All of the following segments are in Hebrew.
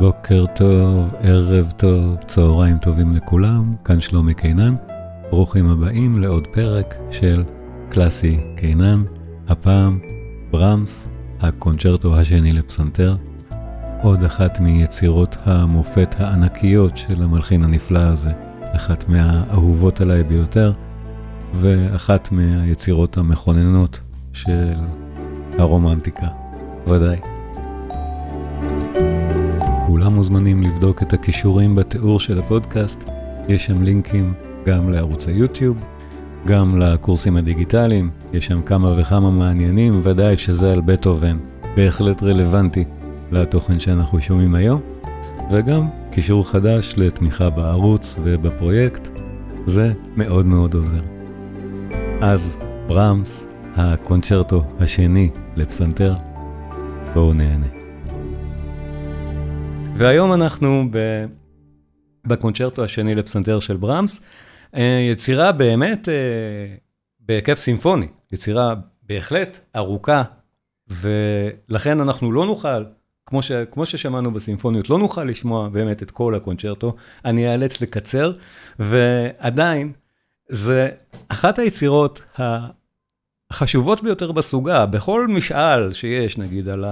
בוקר טוב, ערב טוב, צהריים טובים לכולם, כאן שלומי קינן. ברוכים הבאים לעוד פרק של קלאסי קינן, הפעם ברמס, הקונצ'רטו השני לפסנתר. עוד אחת מיצירות המופת הענקיות של המלחין הנפלא הזה, אחת מהאהובות עליי ביותר, ואחת מהיצירות המכוננות של הרומנטיקה, ודאי. כולם מוזמנים לבדוק את הכישורים בתיאור של הפודקאסט, יש שם לינקים גם לערוץ היוטיוב, גם לקורסים הדיגיטליים, יש שם כמה וכמה מעניינים, ודאי שזה על בטהובן, בהחלט רלוונטי לתוכן שאנחנו שומעים היום, וגם קישור חדש לתמיכה בערוץ ובפרויקט, זה מאוד מאוד עוזר. אז ברמס, הקונצ'רטו השני לפסנתר, בואו נהנה. והיום אנחנו ב... בקונצ'רטו השני לפסנתר של ברמס, אה, יצירה באמת אה, בהיקף סימפוני, יצירה בהחלט ארוכה, ולכן אנחנו לא נוכל, כמו, ש... כמו ששמענו בסימפוניות, לא נוכל לשמוע באמת את כל הקונצ'רטו, אני אאלץ לקצר, ועדיין, זה אחת היצירות החשובות ביותר בסוגה, בכל משאל שיש, נגיד, על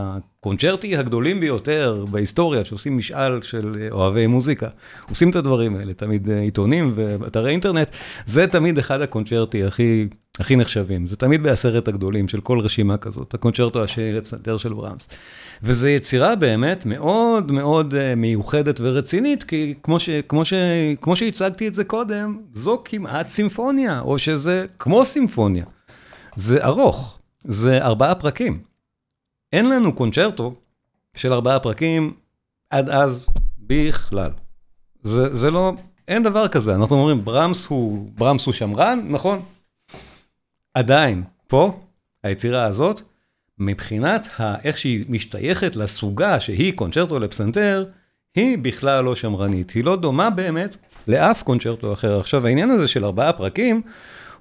הקונצ'רטי הגדולים ביותר בהיסטוריה, שעושים משאל של אוהבי מוזיקה, עושים את הדברים האלה, תמיד עיתונים ואתרי אינטרנט, זה תמיד אחד הקונצ'רטי הכי, הכי נחשבים, זה תמיד בעשרת הגדולים של כל רשימה כזאת, הקונצ'רטו השני לפסנתר של ברמס. וזו יצירה באמת מאוד מאוד מיוחדת ורצינית, כי כמו, ש, כמו, ש, כמו שהצגתי את זה קודם, זו כמעט סימפוניה, או שזה כמו סימפוניה. זה ארוך, זה ארבעה פרקים. אין לנו קונצ'רטו של ארבעה פרקים עד אז בכלל. זה, זה לא, אין דבר כזה, אנחנו אומרים ברמס הוא, ברמס הוא שמרן, נכון? עדיין, פה, היצירה הזאת, מבחינת איך שהיא משתייכת לסוגה שהיא קונצ'רטו לפסנתר, היא בכלל לא שמרנית, היא לא דומה באמת לאף קונצ'רטו אחר. עכשיו, העניין הזה של ארבעה פרקים,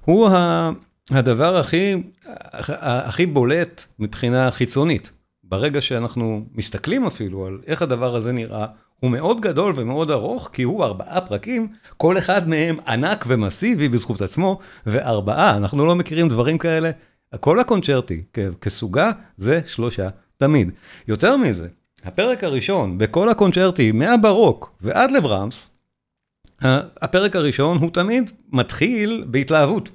הוא ה... הדבר הכי, הכי בולט מבחינה חיצונית, ברגע שאנחנו מסתכלים אפילו על איך הדבר הזה נראה, הוא מאוד גדול ומאוד ארוך, כי הוא ארבעה פרקים, כל אחד מהם ענק ומסיבי בזכות עצמו, וארבעה, אנחנו לא מכירים דברים כאלה. כל הקונצ'רטי כסוגה זה שלושה תמיד. יותר מזה, הפרק הראשון בכל הקונצ'רטי, מהברוק ועד לברמס, הפרק הראשון הוא תמיד מתחיל בהתלהבות.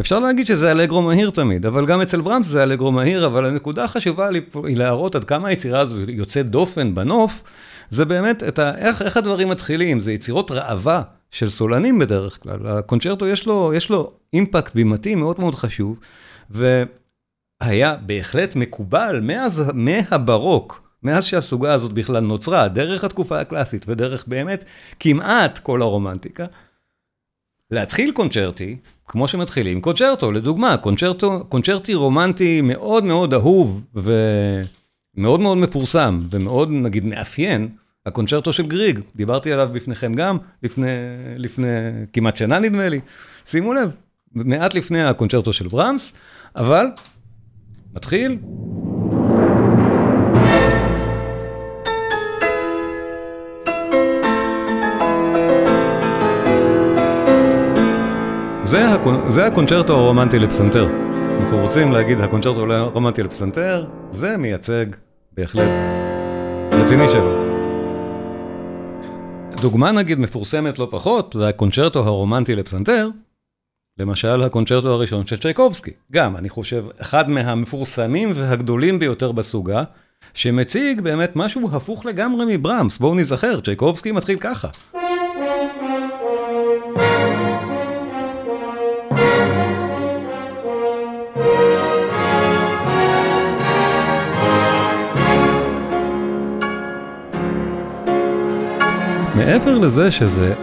אפשר להגיד שזה אלגרו מהיר תמיד, אבל גם אצל ברמס זה אלגרו מהיר, אבל הנקודה החשובה היא להראות עד כמה היצירה הזו יוצאת דופן בנוף, זה באמת ה, איך, איך הדברים מתחילים, זה יצירות ראווה של סולנים בדרך כלל. הקונצ'רטו יש לו, יש לו אימפקט בימתי מאוד מאוד חשוב, והיה בהחלט מקובל מאז, מהברוק, מאז שהסוגה הזאת בכלל נוצרה, דרך התקופה הקלאסית ודרך באמת כמעט כל הרומנטיקה, להתחיל קונצ'רטי, כמו שמתחילים קונצ'רטו, לדוגמה, קונצ'רטו, קונצ'רטי רומנטי מאוד מאוד אהוב ומאוד מאוד מפורסם ומאוד נגיד מאפיין, הקונצ'רטו של גריג, דיברתי עליו בפניכם גם לפני, לפני כמעט שנה נדמה לי, שימו לב, מעט לפני הקונצ'רטו של ברמס, אבל מתחיל. זה, הקונ... זה הקונצ'רטו הרומנטי לפסנתר. אנחנו רוצים להגיד הקונצ'רטו הרומנטי לפסנתר, זה מייצג בהחלט רציני שלו. דוגמה נגיד מפורסמת לא פחות, זה הקונצ'רטו הרומנטי לפסנתר, למשל הקונצ'רטו הראשון של צ'ייקובסקי. גם, אני חושב, אחד מהמפורסמים והגדולים ביותר בסוגה, שמציג באמת משהו הפוך לגמרי מברמס. בואו נזכר, צ'ייקובסקי מתחיל ככה. מעבר לזה שזה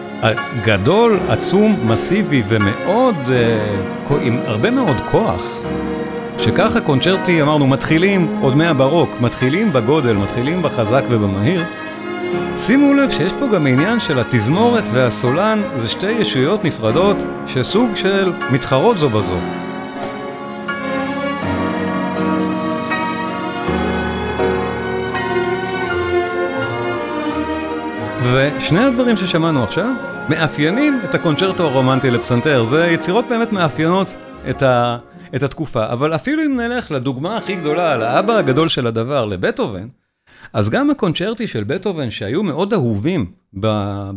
גדול, עצום, מסיבי ומאוד, uh, עם הרבה מאוד כוח, שככה קונצ'רטי, אמרנו, מתחילים עוד מהברוק, מתחילים בגודל, מתחילים בחזק ובמהיר. שימו לב שיש פה גם עניין של התזמורת והסולן, זה שתי ישויות נפרדות שסוג של מתחרות זו בזו. ושני הדברים ששמענו עכשיו מאפיינים את הקונצ'רטו הרומנטי לפסנתר, זה יצירות באמת מאפיינות את, ה, את התקופה, אבל אפילו אם נלך לדוגמה הכי גדולה, לאבא הגדול של הדבר, לבטהובן, אז גם הקונצ'רטי של בטהובן שהיו מאוד אהובים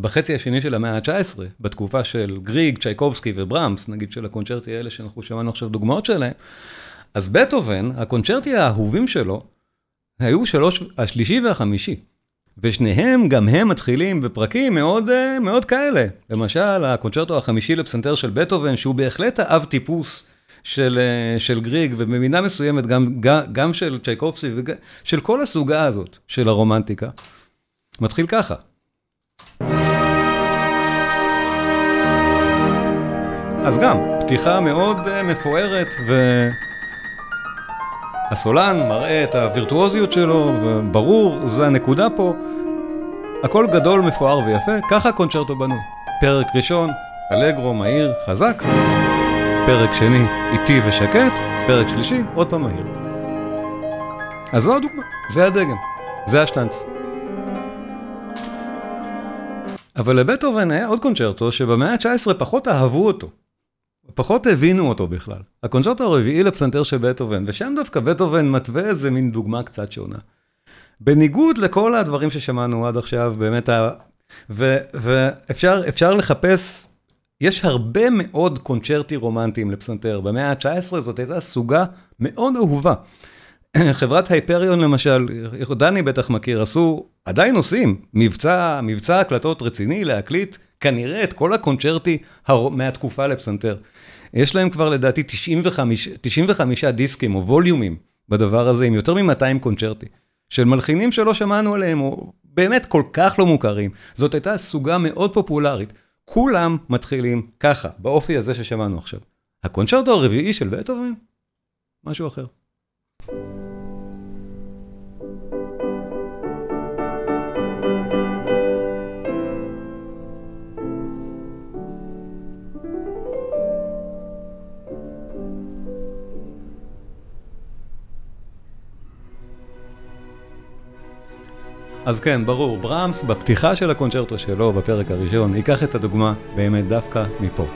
בחצי השני של המאה ה-19, בתקופה של גריג, צ'ייקובסקי וברמס, נגיד של הקונצ'רטי האלה שאנחנו שמענו עכשיו דוגמאות שלהם, אז בטהובן, הקונצ'רטי האהובים שלו, היו שלוש, השלישי והחמישי. ושניהם, גם הם מתחילים בפרקים מאוד, מאוד כאלה. למשל, הקונצ'רטו החמישי לפסנתר של בטהובן, שהוא בהחלט האב טיפוס של, של גריג, ובמידה מסוימת גם, גם של צ'ייקובסקי, של כל הסוגה הזאת של הרומנטיקה. מתחיל ככה. אז גם, פתיחה מאוד מפוארת, והסולן מראה את הווירטואוזיות שלו, וברור, זה הנקודה פה. הכל גדול, מפואר ויפה, ככה הקונצ'רטו בנוי. פרק ראשון, אלגרו, מהיר, חזק. פרק שני, איטי ושקט. פרק שלישי, עוד פעם מהיר. אז זו הדוגמה, זה הדגם, זה השטנץ. אבל לבטהובן היה עוד קונצ'רטו שבמאה ה-19 פחות אהבו אותו. פחות הבינו אותו בכלל. הקונצ'רטו הרביעי לפסנתר של בטהובן, ושם דווקא בטהובן מתווה איזה מין דוגמה קצת שונה. בניגוד לכל הדברים ששמענו עד עכשיו, באמת, ה... ו, ואפשר לחפש, יש הרבה מאוד קונצ'רטי רומנטיים לפסנתר. במאה ה-19 זאת הייתה סוגה מאוד אהובה. חברת הייפריון למשל, דני בטח מכיר, עשו, עדיין עושים, מבצע, מבצע הקלטות רציני להקליט כנראה את כל הקונצ'רטי מהתקופה לפסנתר. יש להם כבר לדעתי 95, 95 דיסקים או ווליומים בדבר הזה, עם יותר מ-200 קונצ'רטי. של מלחינים שלא שמענו עליהם, או באמת כל כך לא מוכרים. זאת הייתה סוגה מאוד פופולרית. כולם מתחילים ככה, באופי הזה ששמענו עכשיו. הקונצ'רטו הרביעי של בטהובן, משהו אחר. אז כן, ברור, ברמס בפתיחה של הקונצ'רטו שלו, בפרק הראשון, ייקח את הדוגמה באמת דווקא מפה.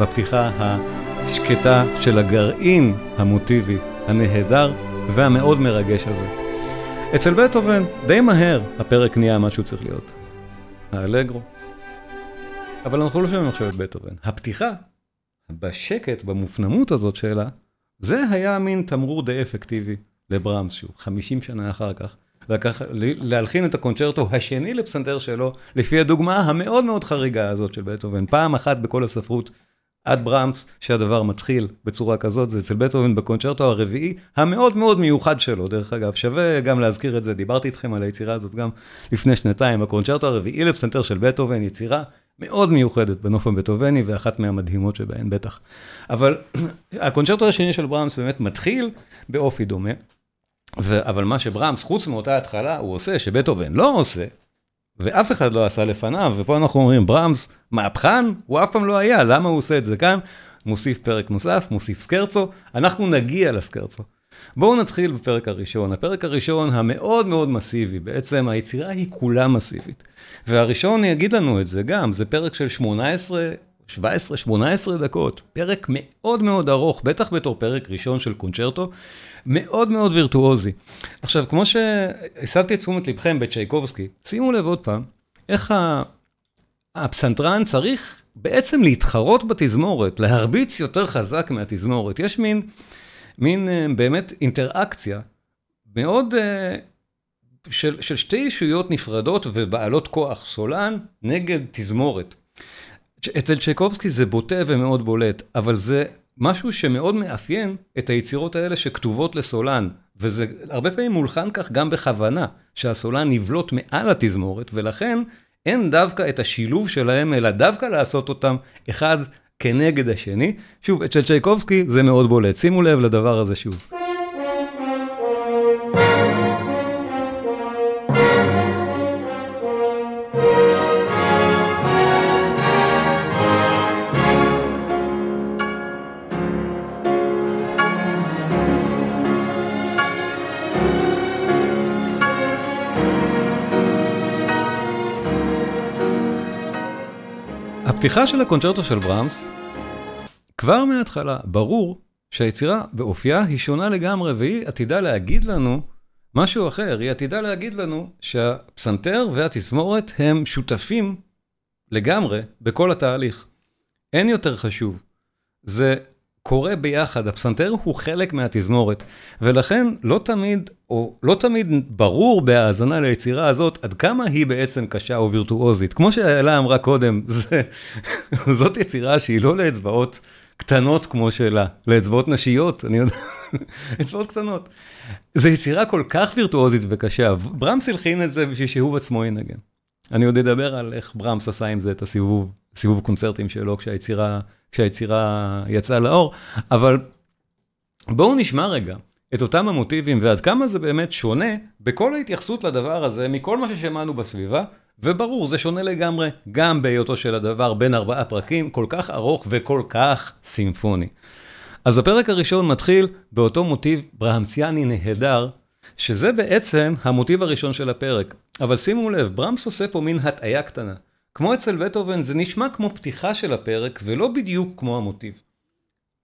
בפתיחה השקטה של הגרעין המוטיבי, הנהדר והמאוד מרגש הזה. אצל בטהובן, די מהר הפרק נהיה מה שהוא צריך להיות. האלגרו. אבל אנחנו לא שומעים עכשיו את בטהובן. הפתיחה, בשקט, במופנמות הזאת שלה, זה היה מין תמרור די אפקטיבי לברמס, שוב, 50 שנה אחר כך. לקח, להלחין את הקונצ'רטו השני לפסנתר שלו, לפי הדוגמה המאוד מאוד חריגה הזאת של בטהובן. פעם אחת בכל הספרות, עד ברמס, שהדבר מתחיל בצורה כזאת, זה אצל בטהובן בקונצ'רטו הרביעי, המאוד מאוד מיוחד שלו, דרך אגב. שווה גם להזכיר את זה, דיברתי איתכם על היצירה הזאת גם לפני שנתיים. הקונצ'רטו הרביעי לפסנתר של בטהובן, יצירה מאוד מיוחדת בנוף הבטהובני, ואחת מהמדהימות שבהן בטח. אבל הקונצ'רטו השני של ברמס באמת מתחיל באופי דומה. ו- אבל מה שברמס, חוץ מאותה התחלה, הוא עושה, שבטהובן לא עושה, ואף אחד לא עשה לפניו, ופה אנחנו אומרים, ברמס, מהפכן? הוא אף פעם לא היה, למה הוא עושה את זה כאן? מוסיף פרק נוסף, מוסיף סקרצו, אנחנו נגיע לסקרצו. בואו נתחיל בפרק הראשון. הפרק הראשון המאוד מאוד מסיבי, בעצם היצירה היא כולה מסיבית. והראשון יגיד לנו את זה גם, זה פרק של 18, 17, 18 דקות, פרק מאוד מאוד ארוך, בטח בתור פרק ראשון של קונצ'רטו, מאוד מאוד וירטואוזי. עכשיו, כמו שהסבתי את תשומת לבכם בצ'ייקובסקי, שימו לב עוד פעם, איך הפסנתרן צריך בעצם להתחרות בתזמורת, להרביץ יותר חזק מהתזמורת. יש מין, מין אה, באמת אינטראקציה מאוד אה, של, של שתי ישויות נפרדות ובעלות כוח, סולן נגד תזמורת. אצל צ'ייקובסקי זה בוטה ומאוד בולט, אבל זה משהו שמאוד מאפיין את היצירות האלה שכתובות לסולן, וזה הרבה פעמים מולחן כך גם בכוונה, שהסולן נבלוט מעל התזמורת, ולכן אין דווקא את השילוב שלהם, אלא דווקא לעשות אותם אחד כנגד השני. שוב, אצל צ'ייקובסקי זה מאוד בולט, שימו לב לדבר הזה שוב. בפתיחה של הקונצ'רטו של ברמס, כבר מההתחלה ברור שהיצירה באופייה היא שונה לגמרי, והיא עתידה להגיד לנו משהו אחר. היא עתידה להגיד לנו שהפסנתר והתזמורת הם שותפים לגמרי בכל התהליך. אין יותר חשוב. זה קורה ביחד, הפסנתר הוא חלק מהתזמורת, ולכן לא תמיד, או לא תמיד ברור בהאזנה ליצירה הזאת, עד כמה היא בעצם קשה או וירטואוזית. כמו שאלה אמרה קודם, זה, זאת יצירה שהיא לא לאצבעות קטנות כמו שלה, לאצבעות נשיות, אני יודע, אצבעות קטנות. זו יצירה כל כך וירטואוזית וקשה, ברמס הלחין את זה בשביל שהוא עצמו ינגן. אני עוד אדבר על איך ברמס עשה עם זה את הסיבוב, סיבוב קונצרטים שלו כשהיצירה... כשהיצירה יצאה לאור, אבל בואו נשמע רגע את אותם המוטיבים ועד כמה זה באמת שונה בכל ההתייחסות לדבר הזה מכל מה ששמענו בסביבה, וברור, זה שונה לגמרי גם בהיותו של הדבר בין ארבעה פרקים, כל כך ארוך וכל כך סימפוני. אז הפרק הראשון מתחיל באותו מוטיב ברהמסיאני נהדר, שזה בעצם המוטיב הראשון של הפרק. אבל שימו לב, ברמס עושה פה מין הטעיה קטנה. כמו אצל בטהובן, זה נשמע כמו פתיחה של הפרק, ולא בדיוק כמו המוטיב.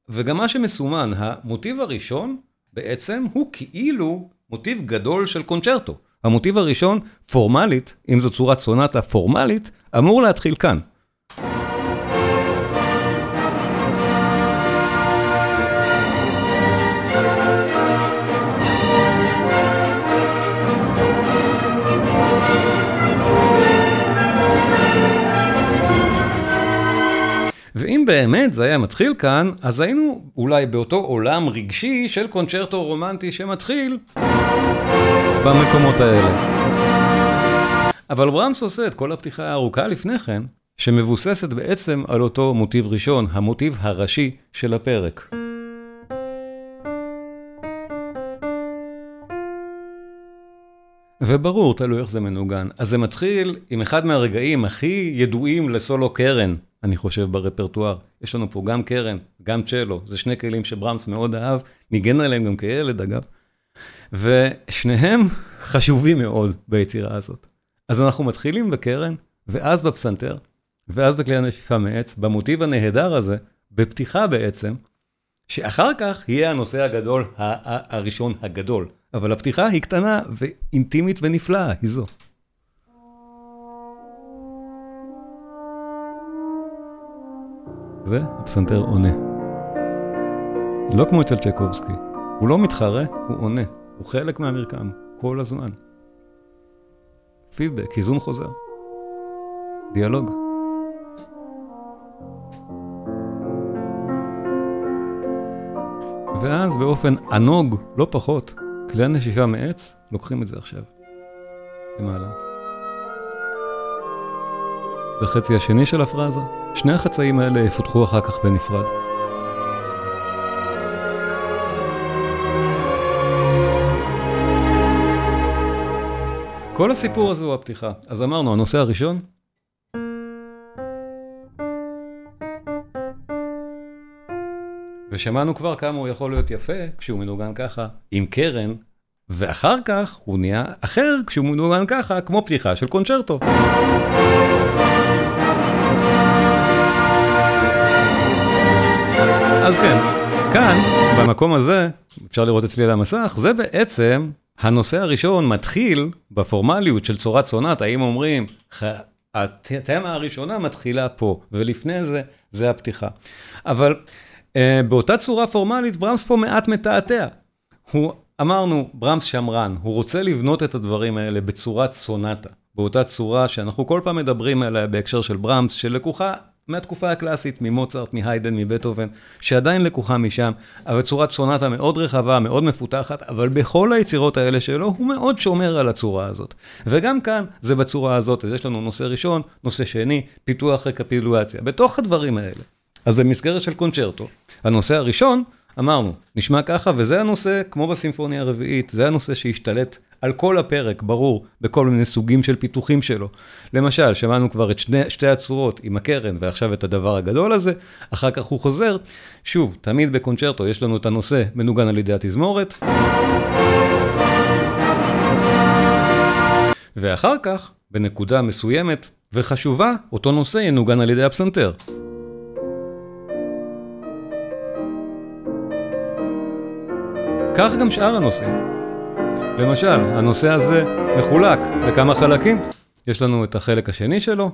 וגם מה שמסומן, המוטיב הראשון, בעצם, הוא כאילו מוטיב גדול של קונצ'רטו. המוטיב הראשון, פורמלית, אם זו צורת סונטה פורמלית, אמור להתחיל כאן. ואם באמת זה היה מתחיל כאן, אז היינו אולי באותו עולם רגשי של קונצ'רטו רומנטי שמתחיל במקומות האלה. אבל ברמס עושה את כל הפתיחה הארוכה לפני כן, שמבוססת בעצם על אותו מוטיב ראשון, המוטיב הראשי של הפרק. וברור, תלוי איך זה מנוגן. אז זה מתחיל עם אחד מהרגעים הכי ידועים לסולו קרן, אני חושב, ברפרטואר. יש לנו פה גם קרן, גם צ'לו, זה שני כלים שברמס מאוד אהב, ניגן עליהם גם כילד אגב, ושניהם חשובים מאוד ביצירה הזאת. אז אנחנו מתחילים בקרן, ואז בפסנתר, ואז בכלי הנשיפה מעץ, במוטיב הנהדר הזה, בפתיחה בעצם, שאחר כך יהיה הנושא הגדול, הראשון הגדול. אבל הפתיחה היא קטנה ואינטימית ונפלאה, היא זו. והפסנתר עונה. לא כמו אצל צ'קובסקי, הוא לא מתחרה, הוא עונה. הוא חלק מהמרקם, כל הזמן. פידבק, איזון חוזר. דיאלוג. ואז באופן ענוג, לא פחות, כלי הנשיפה מעץ, לוקחים את זה עכשיו. למעלה. בחצי השני של הפרזה, שני החצאים האלה יפותחו אחר כך בנפרד. כל הסיפור הזה הוא הפתיחה. אז אמרנו, הנושא הראשון, ושמענו כבר כמה הוא יכול להיות יפה כשהוא מנוגן ככה, עם קרן, ואחר כך הוא נהיה אחר כשהוא מנוגן ככה, כמו פתיחה של קונצ'רטו. אז כן, כאן, במקום הזה, אפשר לראות אצלי על המסך, זה בעצם הנושא הראשון מתחיל בפורמליות של צורת סונט, האם אומרים, התמה הראשונה מתחילה פה, ולפני זה, זה הפתיחה. אבל uh, באותה צורה פורמלית, ברמס פה מעט מתעתע. הוא, אמרנו, ברמס שמרן, הוא רוצה לבנות את הדברים האלה בצורת סונטה, באותה צורה שאנחנו כל פעם מדברים עליה בהקשר של ברמס, שלקוחה מהתקופה הקלאסית, ממוצרט, מהיידן, מבטהובן, שעדיין לקוחה משם, אבל צורת סונטה מאוד רחבה, מאוד מפותחת, אבל בכל היצירות האלה שלו, הוא מאוד שומר על הצורה הזאת. וגם כאן, זה בצורה הזאת, אז יש לנו נושא ראשון, נושא שני, פיתוח רקפילואציה. בתוך הדברים האלה. אז במסגרת של קונצ'רטו, הנושא הראשון, אמרנו, נשמע ככה, וזה הנושא, כמו בסימפוניה הרביעית, זה הנושא שהשתלט על כל הפרק, ברור, בכל מיני סוגים של פיתוחים שלו. למשל, שמענו כבר את שני, שתי הצורות עם הקרן, ועכשיו את הדבר הגדול הזה, אחר כך הוא חוזר. שוב, תמיד בקונצ'רטו יש לנו את הנושא מנוגן על ידי התזמורת. ואחר כך, בנקודה מסוימת, וחשובה, אותו נושא ינוגן על ידי הפסנתר. כך גם שאר הנושאים. למשל, הנושא הזה מחולק לכמה חלקים. יש לנו את החלק השני שלו.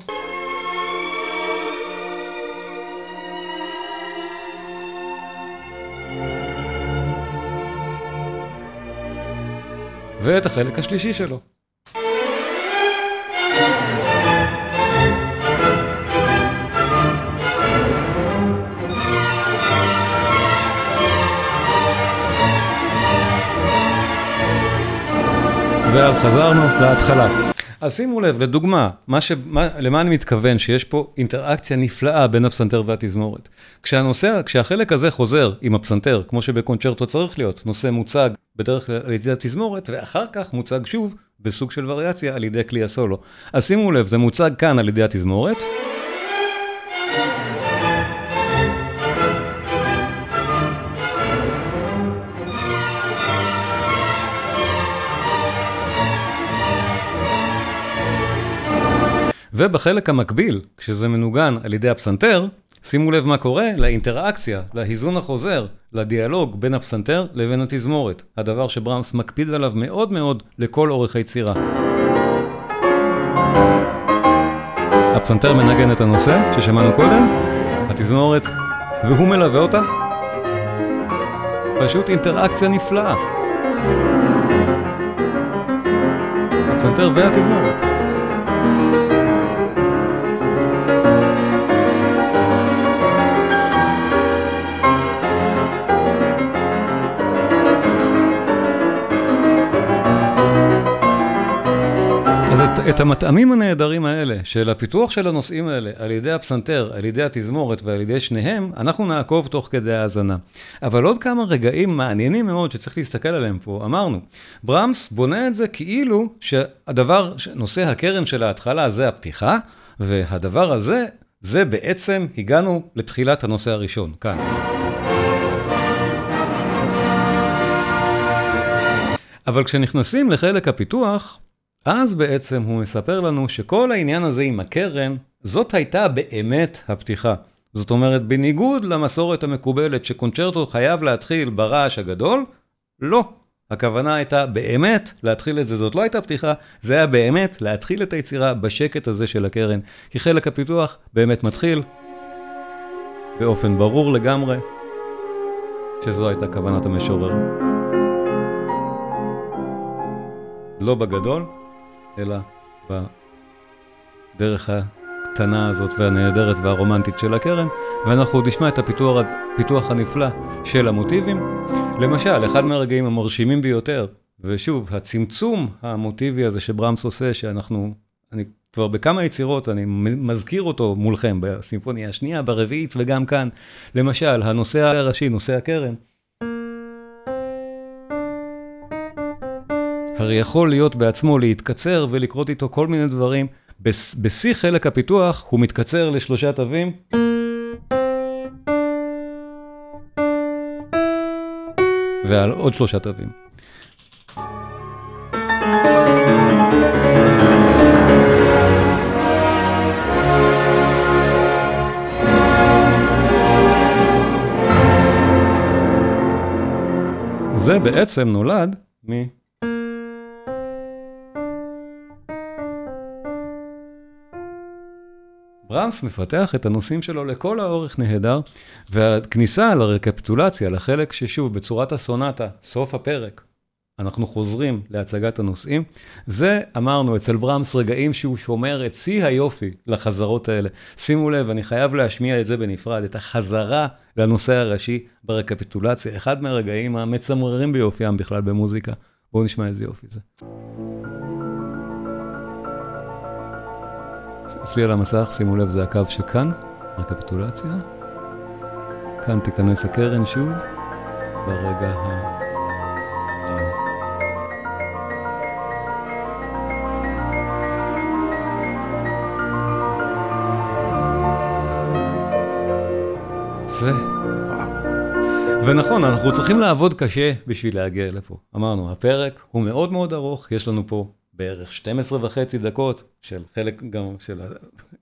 ואת החלק השלישי שלו. ואז חזרנו להתחלה. אז שימו לב, לדוגמה, מה ש... מה... למה אני מתכוון? שיש פה אינטראקציה נפלאה בין הפסנתר והתזמורת. כשהנושא, כשהחלק הזה חוזר עם הפסנתר, כמו שבקונצ'רטו צריך להיות, נושא מוצג בדרך כלל על ידי התזמורת, ואחר כך מוצג שוב בסוג של וריאציה על ידי כלי הסולו. אז שימו לב, זה מוצג כאן על ידי התזמורת. ובחלק המקביל, כשזה מנוגן על ידי הפסנתר, שימו לב מה קורה לאינטראקציה, להיזון החוזר, לדיאלוג בין הפסנתר לבין התזמורת, הדבר שברמס מקפיד עליו מאוד מאוד לכל אורך היצירה. הפסנתר מנגן את הנושא ששמענו קודם, התזמורת, והוא מלווה אותה. פשוט אינטראקציה נפלאה. הפסנתר והתזמורת. את המטעמים הנהדרים האלה, של הפיתוח של הנושאים האלה, על ידי הפסנתר, על ידי התזמורת ועל ידי שניהם, אנחנו נעקוב תוך כדי האזנה. אבל עוד כמה רגעים מעניינים מאוד שצריך להסתכל עליהם פה, אמרנו, ברמס בונה את זה כאילו שהדבר, נושא הקרן של ההתחלה זה הפתיחה, והדבר הזה, זה בעצם, הגענו לתחילת הנושא הראשון, כאן. אבל כשנכנסים לחלק הפיתוח, אז בעצם הוא מספר לנו שכל העניין הזה עם הקרן, זאת הייתה באמת הפתיחה. זאת אומרת, בניגוד למסורת המקובלת שקונצ'רטו חייב להתחיל ברעש הגדול, לא. הכוונה הייתה באמת להתחיל את זה, זאת לא הייתה פתיחה, זה היה באמת להתחיל את היצירה בשקט הזה של הקרן. כי חלק הפיתוח באמת מתחיל באופן ברור לגמרי, שזו הייתה כוונת המשורר. לא בגדול, אלא בדרך הקטנה הזאת והנהדרת והרומנטית של הקרן, ואנחנו עוד נשמע את הפיתוח, הפיתוח הנפלא של המוטיבים. למשל, אחד מהרגעים המרשימים ביותר, ושוב, הצמצום המוטיבי הזה שברמס עושה, שאנחנו, אני כבר בכמה יצירות, אני מזכיר אותו מולכם, בסימפוניה השנייה, ברביעית וגם כאן. למשל, הנושא הראשי, נושא הקרן. הרי יכול להיות בעצמו להתקצר ולקרות איתו כל מיני דברים. בשיא חלק הפיתוח הוא מתקצר לשלושה תווים. ועל עוד שלושה תווים. זה בעצם נולד מ... ברמס מפתח את הנושאים שלו לכל האורך נהדר, והכניסה לרקפטולציה, לחלק ששוב, בצורת הסונטה, סוף הפרק, אנחנו חוזרים להצגת הנושאים, זה אמרנו אצל ברמס רגעים שהוא שומר את שיא היופי לחזרות האלה. שימו לב, אני חייב להשמיע את זה בנפרד, את החזרה לנושא הראשי ברקפטולציה, אחד מהרגעים המצמררים ביופיים בכלל במוזיקה. בואו נשמע איזה יופי זה. אצלי על המסך, שימו לב, זה הקו שכאן, רקפיטולציה. כאן תיכנס הקרן שוב, ברגע ה... זה... ונכון, אנחנו צריכים לעבוד קשה בשביל להגיע לפה. אמרנו, הפרק הוא מאוד מאוד ארוך, יש לנו פה בערך 12 וחצי דקות של חלק גם של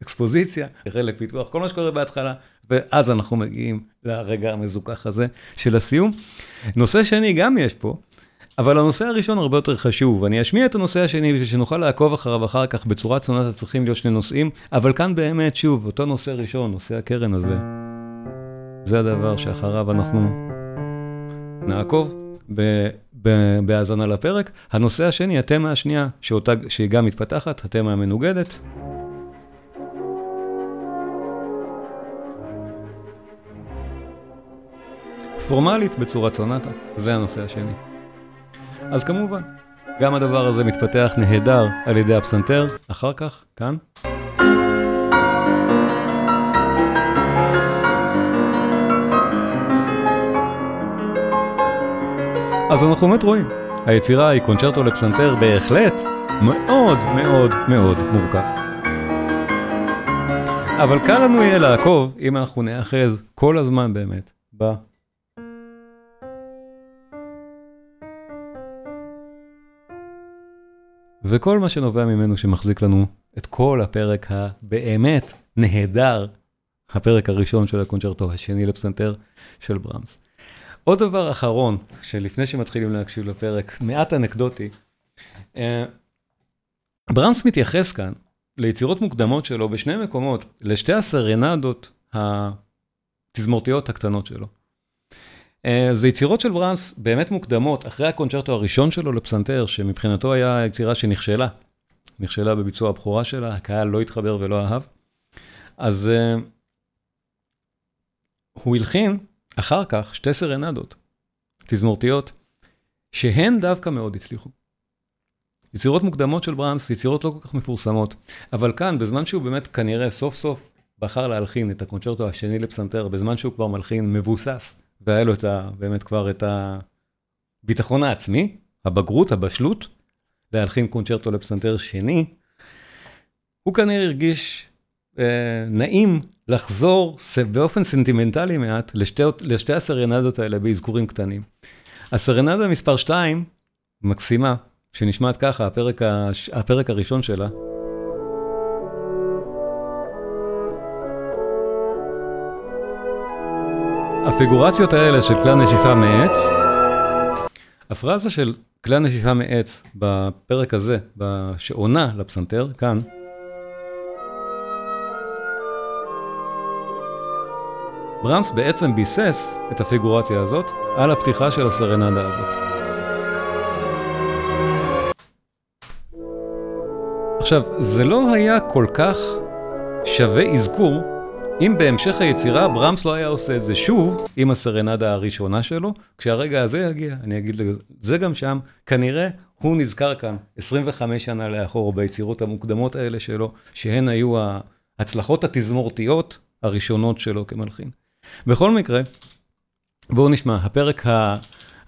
האקספוזיציה, חלק פיתוח, כל מה שקורה בהתחלה, ואז אנחנו מגיעים לרגע המזוכח הזה של הסיום. נושא שני גם יש פה, אבל הנושא הראשון הרבה יותר חשוב. אני אשמיע את הנושא השני בשביל שנוכל לעקוב אחריו אחר כך בצורה צונעת, צריכים להיות שני נושאים, אבל כאן באמת, שוב, אותו נושא ראשון, נושא הקרן הזה, זה הדבר שאחריו אנחנו נעקוב. בהאזנה לפרק. הנושא השני, התמה השנייה, שאותה, שהיא גם מתפתחת, התמה המנוגדת. פורמלית בצורת סונטה, זה הנושא השני. אז כמובן, גם הדבר הזה מתפתח נהדר על ידי הפסנתר, אחר כך, כאן. אז אנחנו באמת רואים, היצירה היא קונצ'רטו לפסנתר בהחלט מאוד מאוד מאוד מורכב. אבל קל לנו יהיה לעקוב אם אנחנו נאחז כל הזמן באמת ב... וכל מה שנובע ממנו שמחזיק לנו את כל הפרק הבאמת נהדר, הפרק הראשון של הקונצ'רטו, השני לפסנתר של ברמס. עוד דבר אחרון, שלפני שמתחילים להקשיב לפרק, מעט אנקדוטי, אה, ברמס מתייחס כאן ליצירות מוקדמות שלו בשני מקומות, לשתי הסרנדות התזמורתיות הקטנות שלו. אה, זה יצירות של ברמס באמת מוקדמות, אחרי הקונצ'רטו הראשון שלו לפסנתר, שמבחינתו היה יצירה שנכשלה, נכשלה בביצוע הבכורה שלה, הקהל לא התחבר ולא אהב. אז uh, הוא הלחין אחר כך שתי סרנדות, תזמורתיות, שהן דווקא מאוד הצליחו. יצירות מוקדמות של ברמס, יצירות לא כל כך מפורסמות, אבל כאן, בזמן שהוא באמת כנראה סוף סוף בחר להלחין את הקונצ'רטו השני לפסנתר, בזמן שהוא כבר מלחין מבוסס, והיה לו את ה, באמת כבר את הביטחון העצמי, הבגרות, הבשלות, להלחין קונצ'רטו לפסנתר שני, הוא כנראה הרגיש נעים לחזור באופן סנטימנטלי מעט לשתי, הסרנדות האלה באזכורים קטנים. הסרנדה מספר 2, מקסימה, שנשמעת ככה, הפרק, הפרק הראשון שלה. הפיגורציות האלה של כלי הנשיפה מעץ, הפרזה של כלי הנשיפה מעץ בפרק הזה, שעונה לפסנתר, כאן, ברמס בעצם ביסס את הפיגורציה הזאת על הפתיחה של הסרנדה הזאת. עכשיו, זה לא היה כל כך שווה אזכור אם בהמשך היצירה ברמס לא היה עושה את זה שוב עם הסרנדה הראשונה שלו, כשהרגע הזה יגיע, אני אגיד לזה, זה גם שם, כנראה הוא נזכר כאן 25 שנה לאחור ביצירות המוקדמות האלה שלו, שהן היו ההצלחות התזמורתיות הראשונות שלו כמלחין. בכל מקרה, בואו נשמע, הפרק, ה,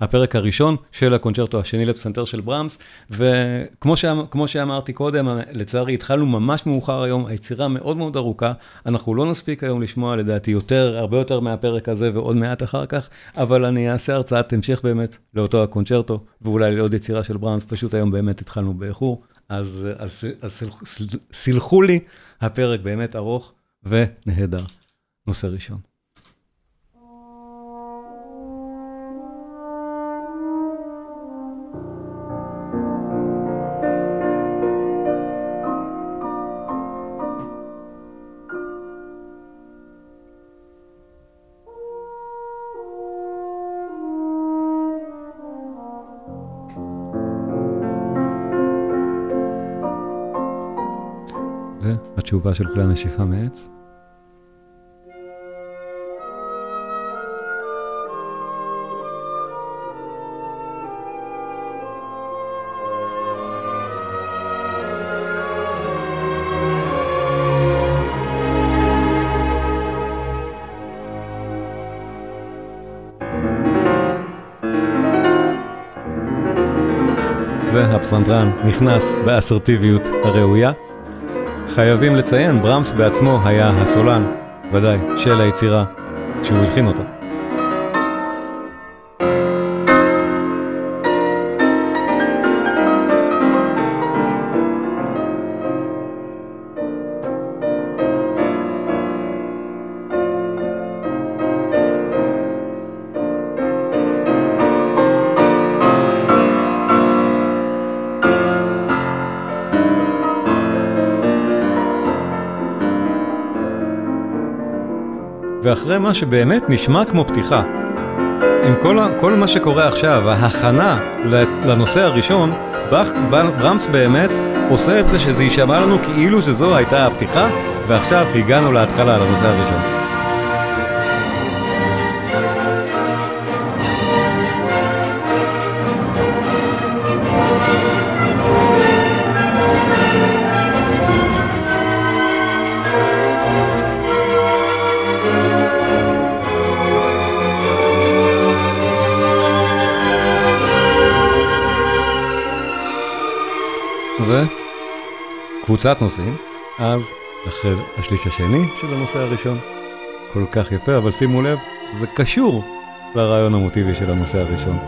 הפרק הראשון של הקונצ'רטו השני לפסנתר של ברמס, וכמו שאמר, שאמרתי קודם, לצערי התחלנו ממש מאוחר היום, היצירה מאוד מאוד ארוכה, אנחנו לא נספיק היום לשמוע לדעתי יותר, הרבה יותר מהפרק הזה ועוד מעט אחר כך, אבל אני אעשה הרצאת המשך באמת לאותו הקונצ'רטו, ואולי לעוד יצירה של ברמס, פשוט היום באמת התחלנו באיחור, אז, אז, אז סלחו לי, הפרק באמת ארוך ונהדר. נושא ראשון. התשובה של כלי הנשיפה מעץ. והפסנתרן נכנס באסרטיביות הראויה. חייבים לציין, ברמס בעצמו היה הסולן, ודאי, של היצירה כשהוא הלחין אותה. ואחרי מה שבאמת נשמע כמו פתיחה, עם כל, כל מה שקורה עכשיו, ההכנה לנושא הראשון, ברמס באמת עושה את זה שזה יישמע לנו כאילו שזו הייתה הפתיחה, ועכשיו הגענו להתחלה לנושא הראשון. וקבוצת נושאים, אז אחרי השליש השני של הנושא הראשון, כל כך יפה, אבל שימו לב, זה קשור לרעיון המוטיבי של הנושא הראשון.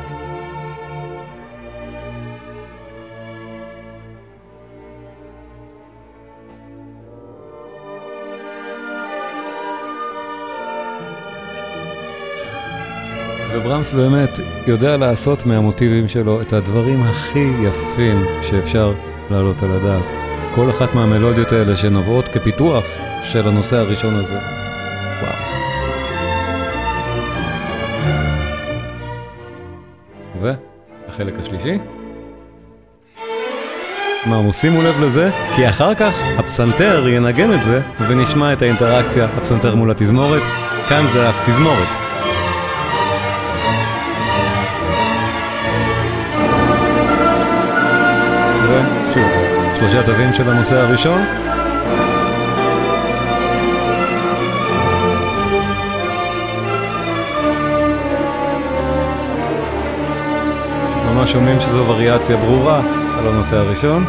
וברמס באמת יודע לעשות מהמוטיבים שלו את הדברים הכי יפים שאפשר להעלות על הדעת. כל אחת מהמלודיות האלה שנובעות כפיתוח של הנושא הראשון הזה. וואו. והחלק השלישי. אמרנו, שימו לב לזה, כי אחר כך הפסנתר ינגן את זה ונשמע את האינטראקציה, הפסנתר מול התזמורת. כאן זה התזמורת. שלושה תווים של הנושא הראשון. ממש שומעים שזו וריאציה ברורה על הנושא הראשון.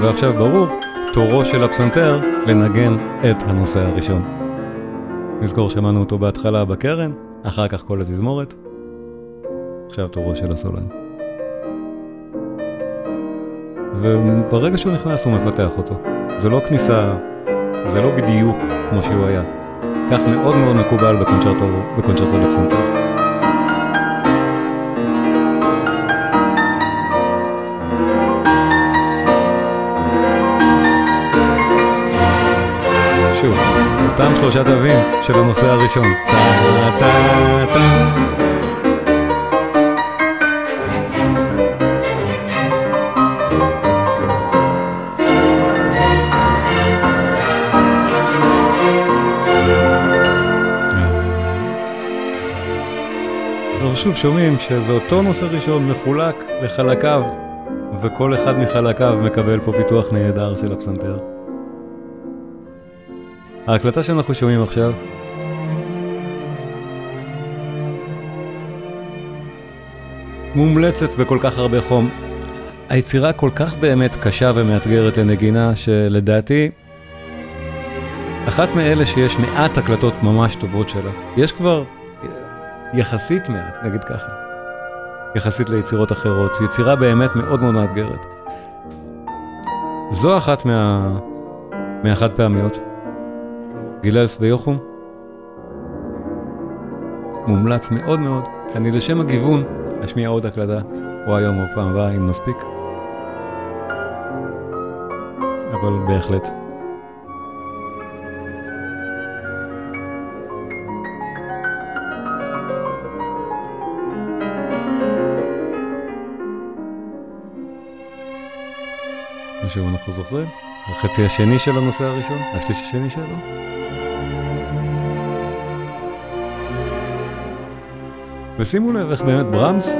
ועכשיו ברור, תורו של הפסנתר לנגן את הנושא הראשון. נזכור, שמענו אותו בהתחלה בקרן, אחר כך כל התזמורת, עכשיו תורו של הסולן. וברגע שהוא נכנס הוא מפתח אותו. זה לא כניסה, זה לא בדיוק כמו שהוא היה. כך מאוד מאוד מקובל בקונצ'רטו, בקונצ'רטו לפסנתר. אותם שלושה של הנושא הראשון. טה טה טה שוב שומעים שזה אותו נושא ראשון מחולק לחלקיו וכל אחד מחלקיו מקבל פה פיתוח נהדר של הפסנתר. ההקלטה שאנחנו שומעים עכשיו מומלצת בכל כך הרבה חום. היצירה כל כך באמת קשה ומאתגרת לנגינה, שלדעתי, אחת מאלה שיש מעט הקלטות ממש טובות שלה. יש כבר יחסית מעט, נגיד ככה, יחסית ליצירות אחרות. יצירה באמת מאוד מאוד מאתגרת. זו אחת מה... מהחד פעמיות. גיללס ויוחום. מומלץ מאוד מאוד. אני לשם הגיוון אשמיע עוד הקלטה, או היום או פעם הבאה אם נספיק. אבל בהחלט. ושוב אנחנו זוכרים, החצי השני של הנושא הראשון, השליש השני שלו. ושימו לב איך באמת ברמס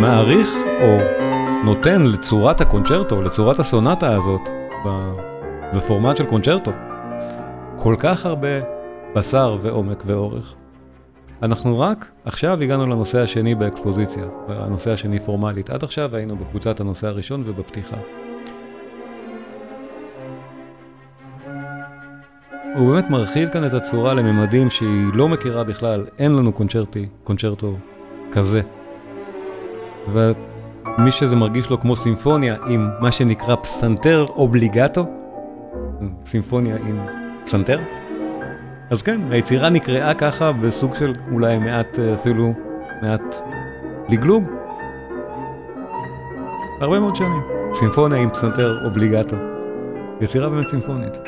מעריך או נותן לצורת הקונצ'רטו, לצורת הסונטה הזאת, בפורמט של קונצ'רטו, כל כך הרבה בשר ועומק ואורך. אנחנו רק עכשיו הגענו לנושא השני באקספוזיציה, הנושא השני פורמלית. עד עכשיו היינו בקבוצת הנושא הראשון ובפתיחה. הוא באמת מרחיב כאן את הצורה לממדים שהיא לא מכירה בכלל, אין לנו קונצ'רטי, קונצ'רטו כזה. ומי שזה מרגיש לו כמו סימפוניה עם מה שנקרא פסנתר אובליגטו, סימפוניה עם פסנתר, אז כן, היצירה נקראה ככה בסוג של אולי מעט אפילו, מעט לגלוג. הרבה מאוד שנים. סימפוניה עם פסנתר אובליגטו. יצירה באמת סימפונית.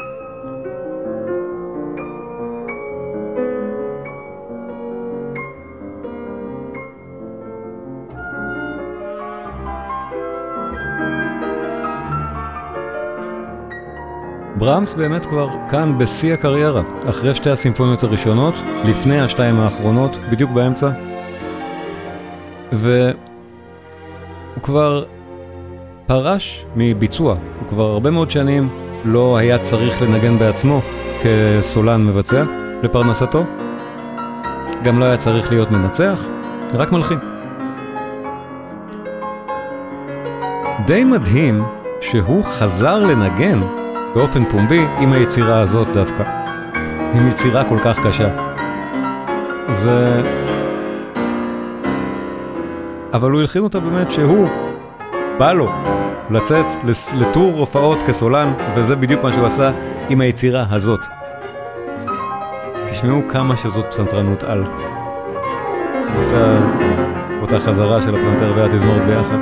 ברמס באמת כבר כאן בשיא הקריירה, אחרי שתי הסימפוניות הראשונות, לפני השתיים האחרונות, בדיוק באמצע. והוא כבר פרש מביצוע, הוא כבר הרבה מאוד שנים לא היה צריך לנגן בעצמו כסולן מבצע לפרנסתו. גם לא היה צריך להיות מנצח, רק מלחין. די מדהים שהוא חזר לנגן באופן פומבי עם היצירה הזאת דווקא. עם יצירה כל כך קשה. זה... אבל הוא הלחין אותה באמת שהוא, בא לו לצאת לטור הופעות כסולן, וזה בדיוק מה שהוא עשה עם היצירה הזאת. תשמעו כמה שזאת פסנתרנות על. הוא עושה אותה חזרה של הפסנתר והתזמורת ביחד.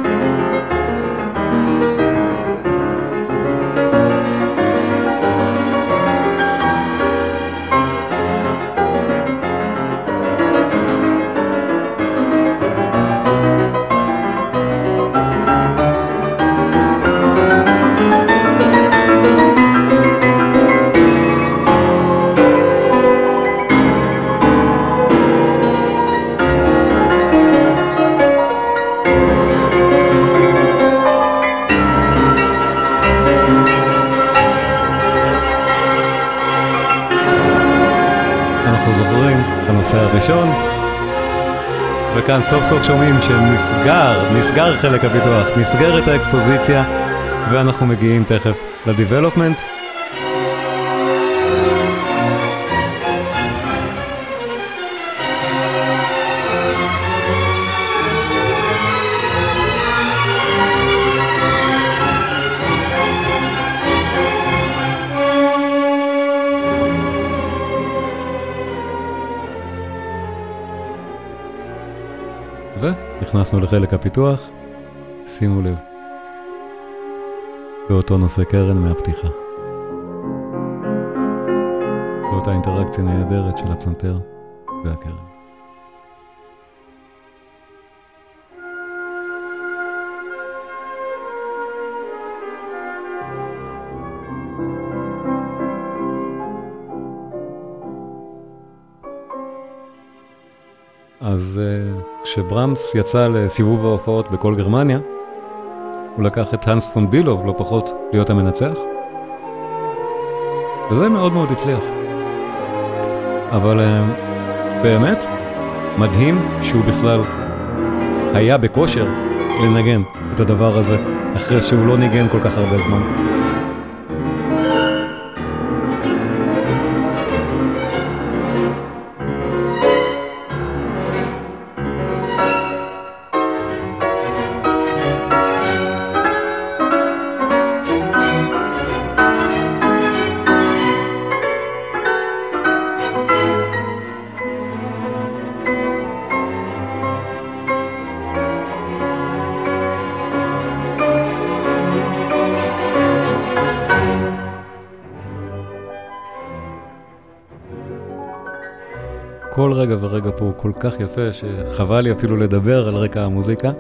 סוף סוף שומעים שנסגר, נסגר חלק הפיתוח, נסגרת האקספוזיציה, ואנחנו מגיעים תכף לדיבלופמנט. נכנסנו לחלק הפיתוח, שימו לב, באותו נושא קרן מהפתיחה. באותה אינטראקציה נהדרת של הפסנתר והקרן. אז uh, כשברמס יצא לסיבוב ההופעות בכל גרמניה, הוא לקח את האנס פון בילוב, לא פחות, להיות המנצח. וזה מאוד מאוד הצליח. אבל uh, באמת, מדהים שהוא בכלל היה בכושר לנגן את הדבר הזה, אחרי שהוא לא ניגן כל כך הרבה זמן. כל רגע ורגע פה הוא כל כך יפה, שחבל לי אפילו לדבר על רקע המוזיקה,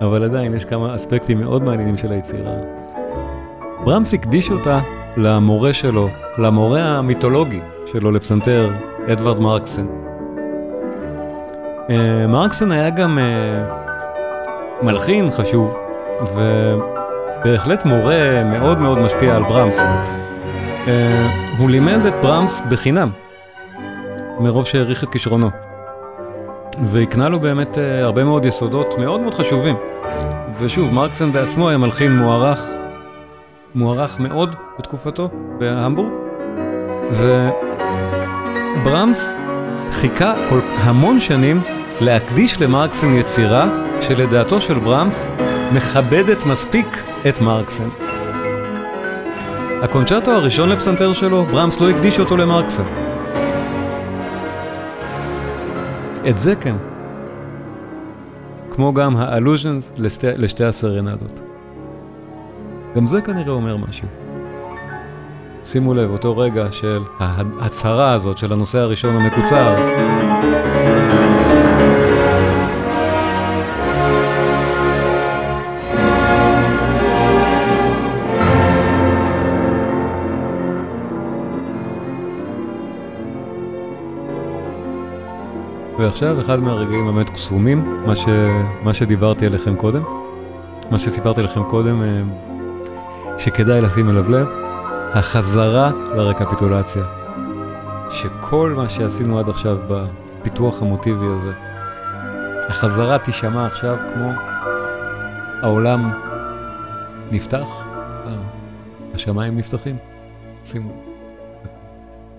אבל עדיין יש כמה אספקטים מאוד מעניינים של היצירה. ברמס הקדיש אותה למורה שלו, למורה המיתולוגי שלו לפסנתר, אדוארד מרקסן. אה, מרקסן היה גם אה, מלחין חשוב, ובהחלט מורה מאוד מאוד משפיע על ברמס. אה, הוא לימד את ברמס בחינם. מרוב שהעריך את כישרונו. והקנה לו באמת uh, הרבה מאוד יסודות מאוד מאוד חשובים. ושוב, מרקסן בעצמו היה מלחין מוערך, מוערך מאוד בתקופתו בהמבורג. וברמס חיכה כל המון שנים להקדיש למרקסן יצירה שלדעתו של ברמס מכבדת מספיק את מרקסן. הקונצ'רטו הראשון לפסנתר שלו, ברמס לא הקדיש אותו למרקסן. את זה כן. כמו גם האלוז'נס לשתי הסרנדות. גם זה כנראה אומר משהו. שימו לב, אותו רגע של ההצהרה הזאת של הנושא הראשון המקוצר. ועכשיו אחד מהרגעים באמת קסומים, מה, ש... מה שדיברתי עליכם קודם, מה שסיפרתי לכם קודם, אה, שכדאי לשים אליו לב, החזרה לרקפיטולציה. שכל מה שעשינו עד עכשיו בפיתוח המוטיבי הזה, החזרה תישמע עכשיו כמו העולם נפתח, אה, השמיים נפתחים. שימו,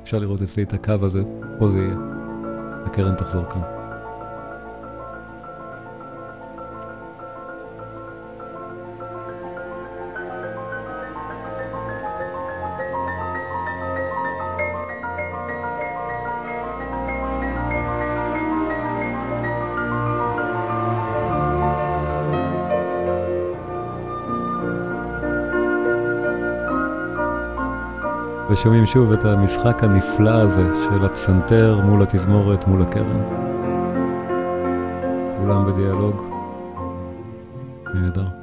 אפשר לראות אצלי את הקו הזה, פה זה יהיה. הקרן תחזור כאן. ושומעים שוב את המשחק הנפלא הזה של הפסנתר מול התזמורת, מול הקרן. כולם בדיאלוג. נהדר.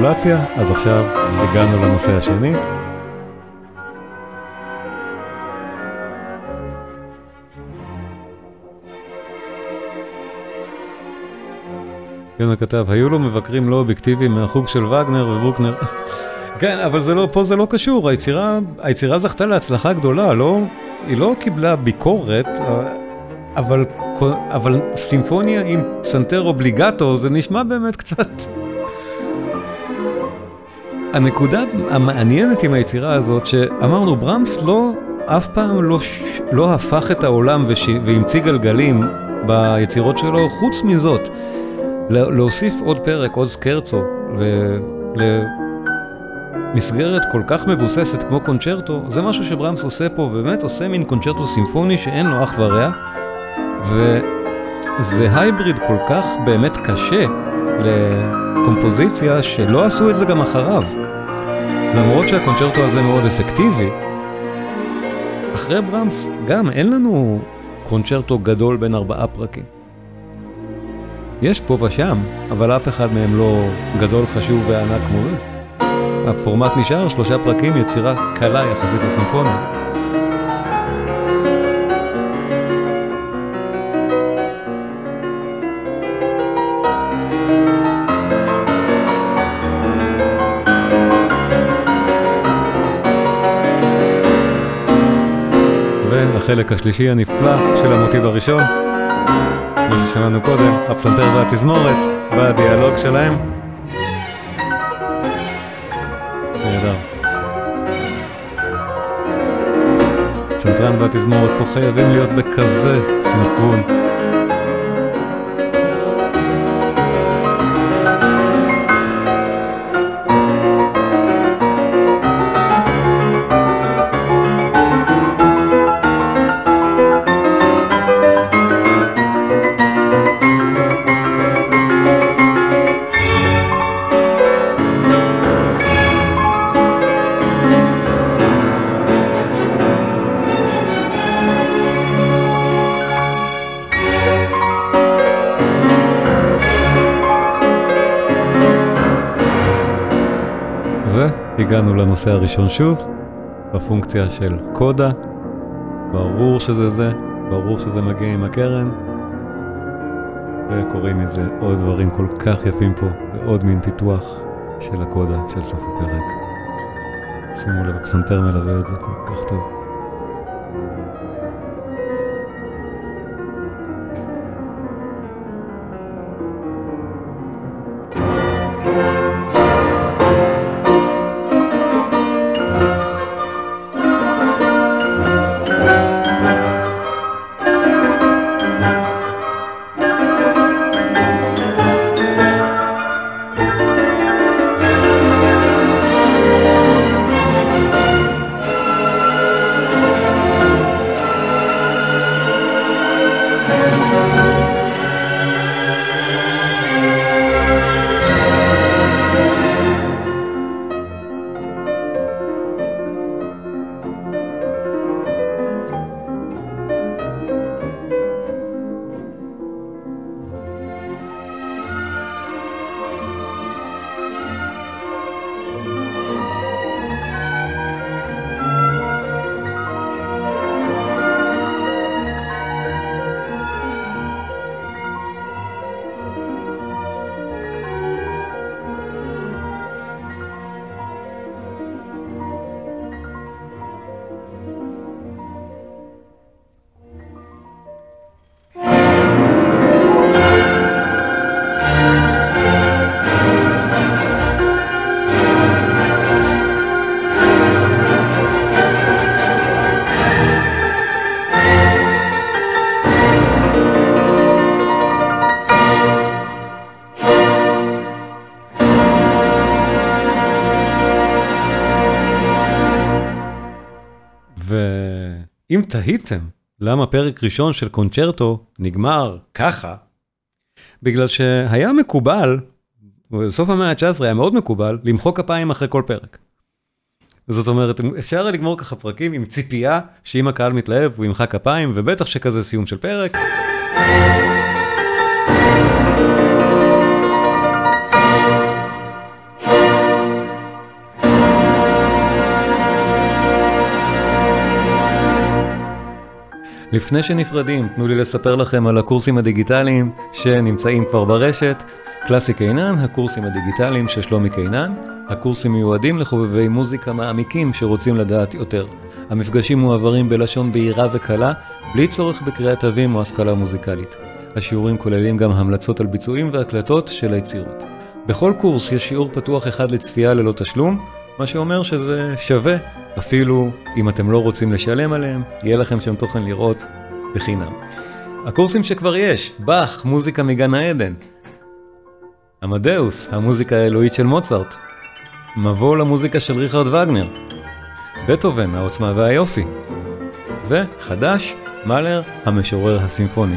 רקפיטולציה, אז עכשיו הגענו לנושא השני. יונה כתב, היו לו מבקרים לא אובייקטיביים מהחוג של וגנר וברוקנר. כן, אבל זה לא, פה זה לא קשור, היצירה, היצירה זכתה להצלחה גדולה, לא, היא לא קיבלה ביקורת, אבל, אבל סימפוניה עם פסנתר אובליגטו זה נשמע באמת קצת... הנקודה המעניינת עם היצירה הזאת, שאמרנו, ברמס לא, אף פעם לא, לא הפך את העולם וש, והמציא גלגלים ביצירות שלו, חוץ מזאת, להוסיף עוד פרק, עוד סקרצו, למסגרת כל כך מבוססת כמו קונצ'רטו, זה משהו שברמס עושה פה, באמת עושה מין קונצ'רטו סימפוני שאין לו אח ורע, וזה הייבריד כל כך באמת קשה. לקומפוזיציה שלא עשו את זה גם אחריו. למרות שהקונצ'רטו הזה מאוד אפקטיבי, אחרי ברמס גם אין לנו קונצ'רטו גדול בין ארבעה פרקים. יש פה ושם, אבל אף אחד מהם לא גדול, חשוב וענק כמו זה. הפורמט נשאר שלושה פרקים, יצירה קלה יחסית לסימפוניה. החלק השלישי הנפלא של המוטיב הראשון, כמו ששמענו קודם, הפסנתר והתזמורת, בדיאלוג שלהם. נהדר. הפסנתרן והתזמורת פה חייבים להיות בכזה סנכרון. הגענו לנושא הראשון שוב, בפונקציה של קודה, ברור שזה זה, ברור שזה מגיע עם הקרן, וקוראים מזה עוד דברים כל כך יפים פה, ועוד מין פיתוח של הקודה של סוף הפרק. שימו לב, הפסנתר מלווה את זה כל כך טוב. תהיתם למה פרק ראשון של קונצ'רטו נגמר ככה, בגלל שהיה מקובל, בסוף המאה ה-19 היה מאוד מקובל, למחוא כפיים אחרי כל פרק. זאת אומרת, אפשר לגמור ככה פרקים עם ציפייה שאם הקהל מתלהב הוא ימחא כפיים, ובטח שכזה סיום של פרק. לפני שנפרדים, תנו לי לספר לכם על הקורסים הדיגיטליים שנמצאים כבר ברשת. קלאסי קינן, הקורסים הדיגיטליים של שלומי קינן. הקורסים מיועדים לחובבי מוזיקה מעמיקים שרוצים לדעת יותר. המפגשים מועברים בלשון בהירה וקלה, בלי צורך בקריאת תווים או השכלה מוזיקלית. השיעורים כוללים גם המלצות על ביצועים והקלטות של היצירות. בכל קורס יש שיעור פתוח אחד לצפייה ללא תשלום, מה שאומר שזה שווה, אפילו אם אתם לא רוצים לשלם עליהם, יהיה לכם שם תוכן לראות בחינם. הקורסים שכבר יש, באך, מוזיקה מגן העדן. עמדאוס, המוזיקה האלוהית של מוצרט. מבוא למוזיקה של ריכרד וגנר. בטהובן, העוצמה והיופי. וחדש, מאלר, המשורר הסימפוני.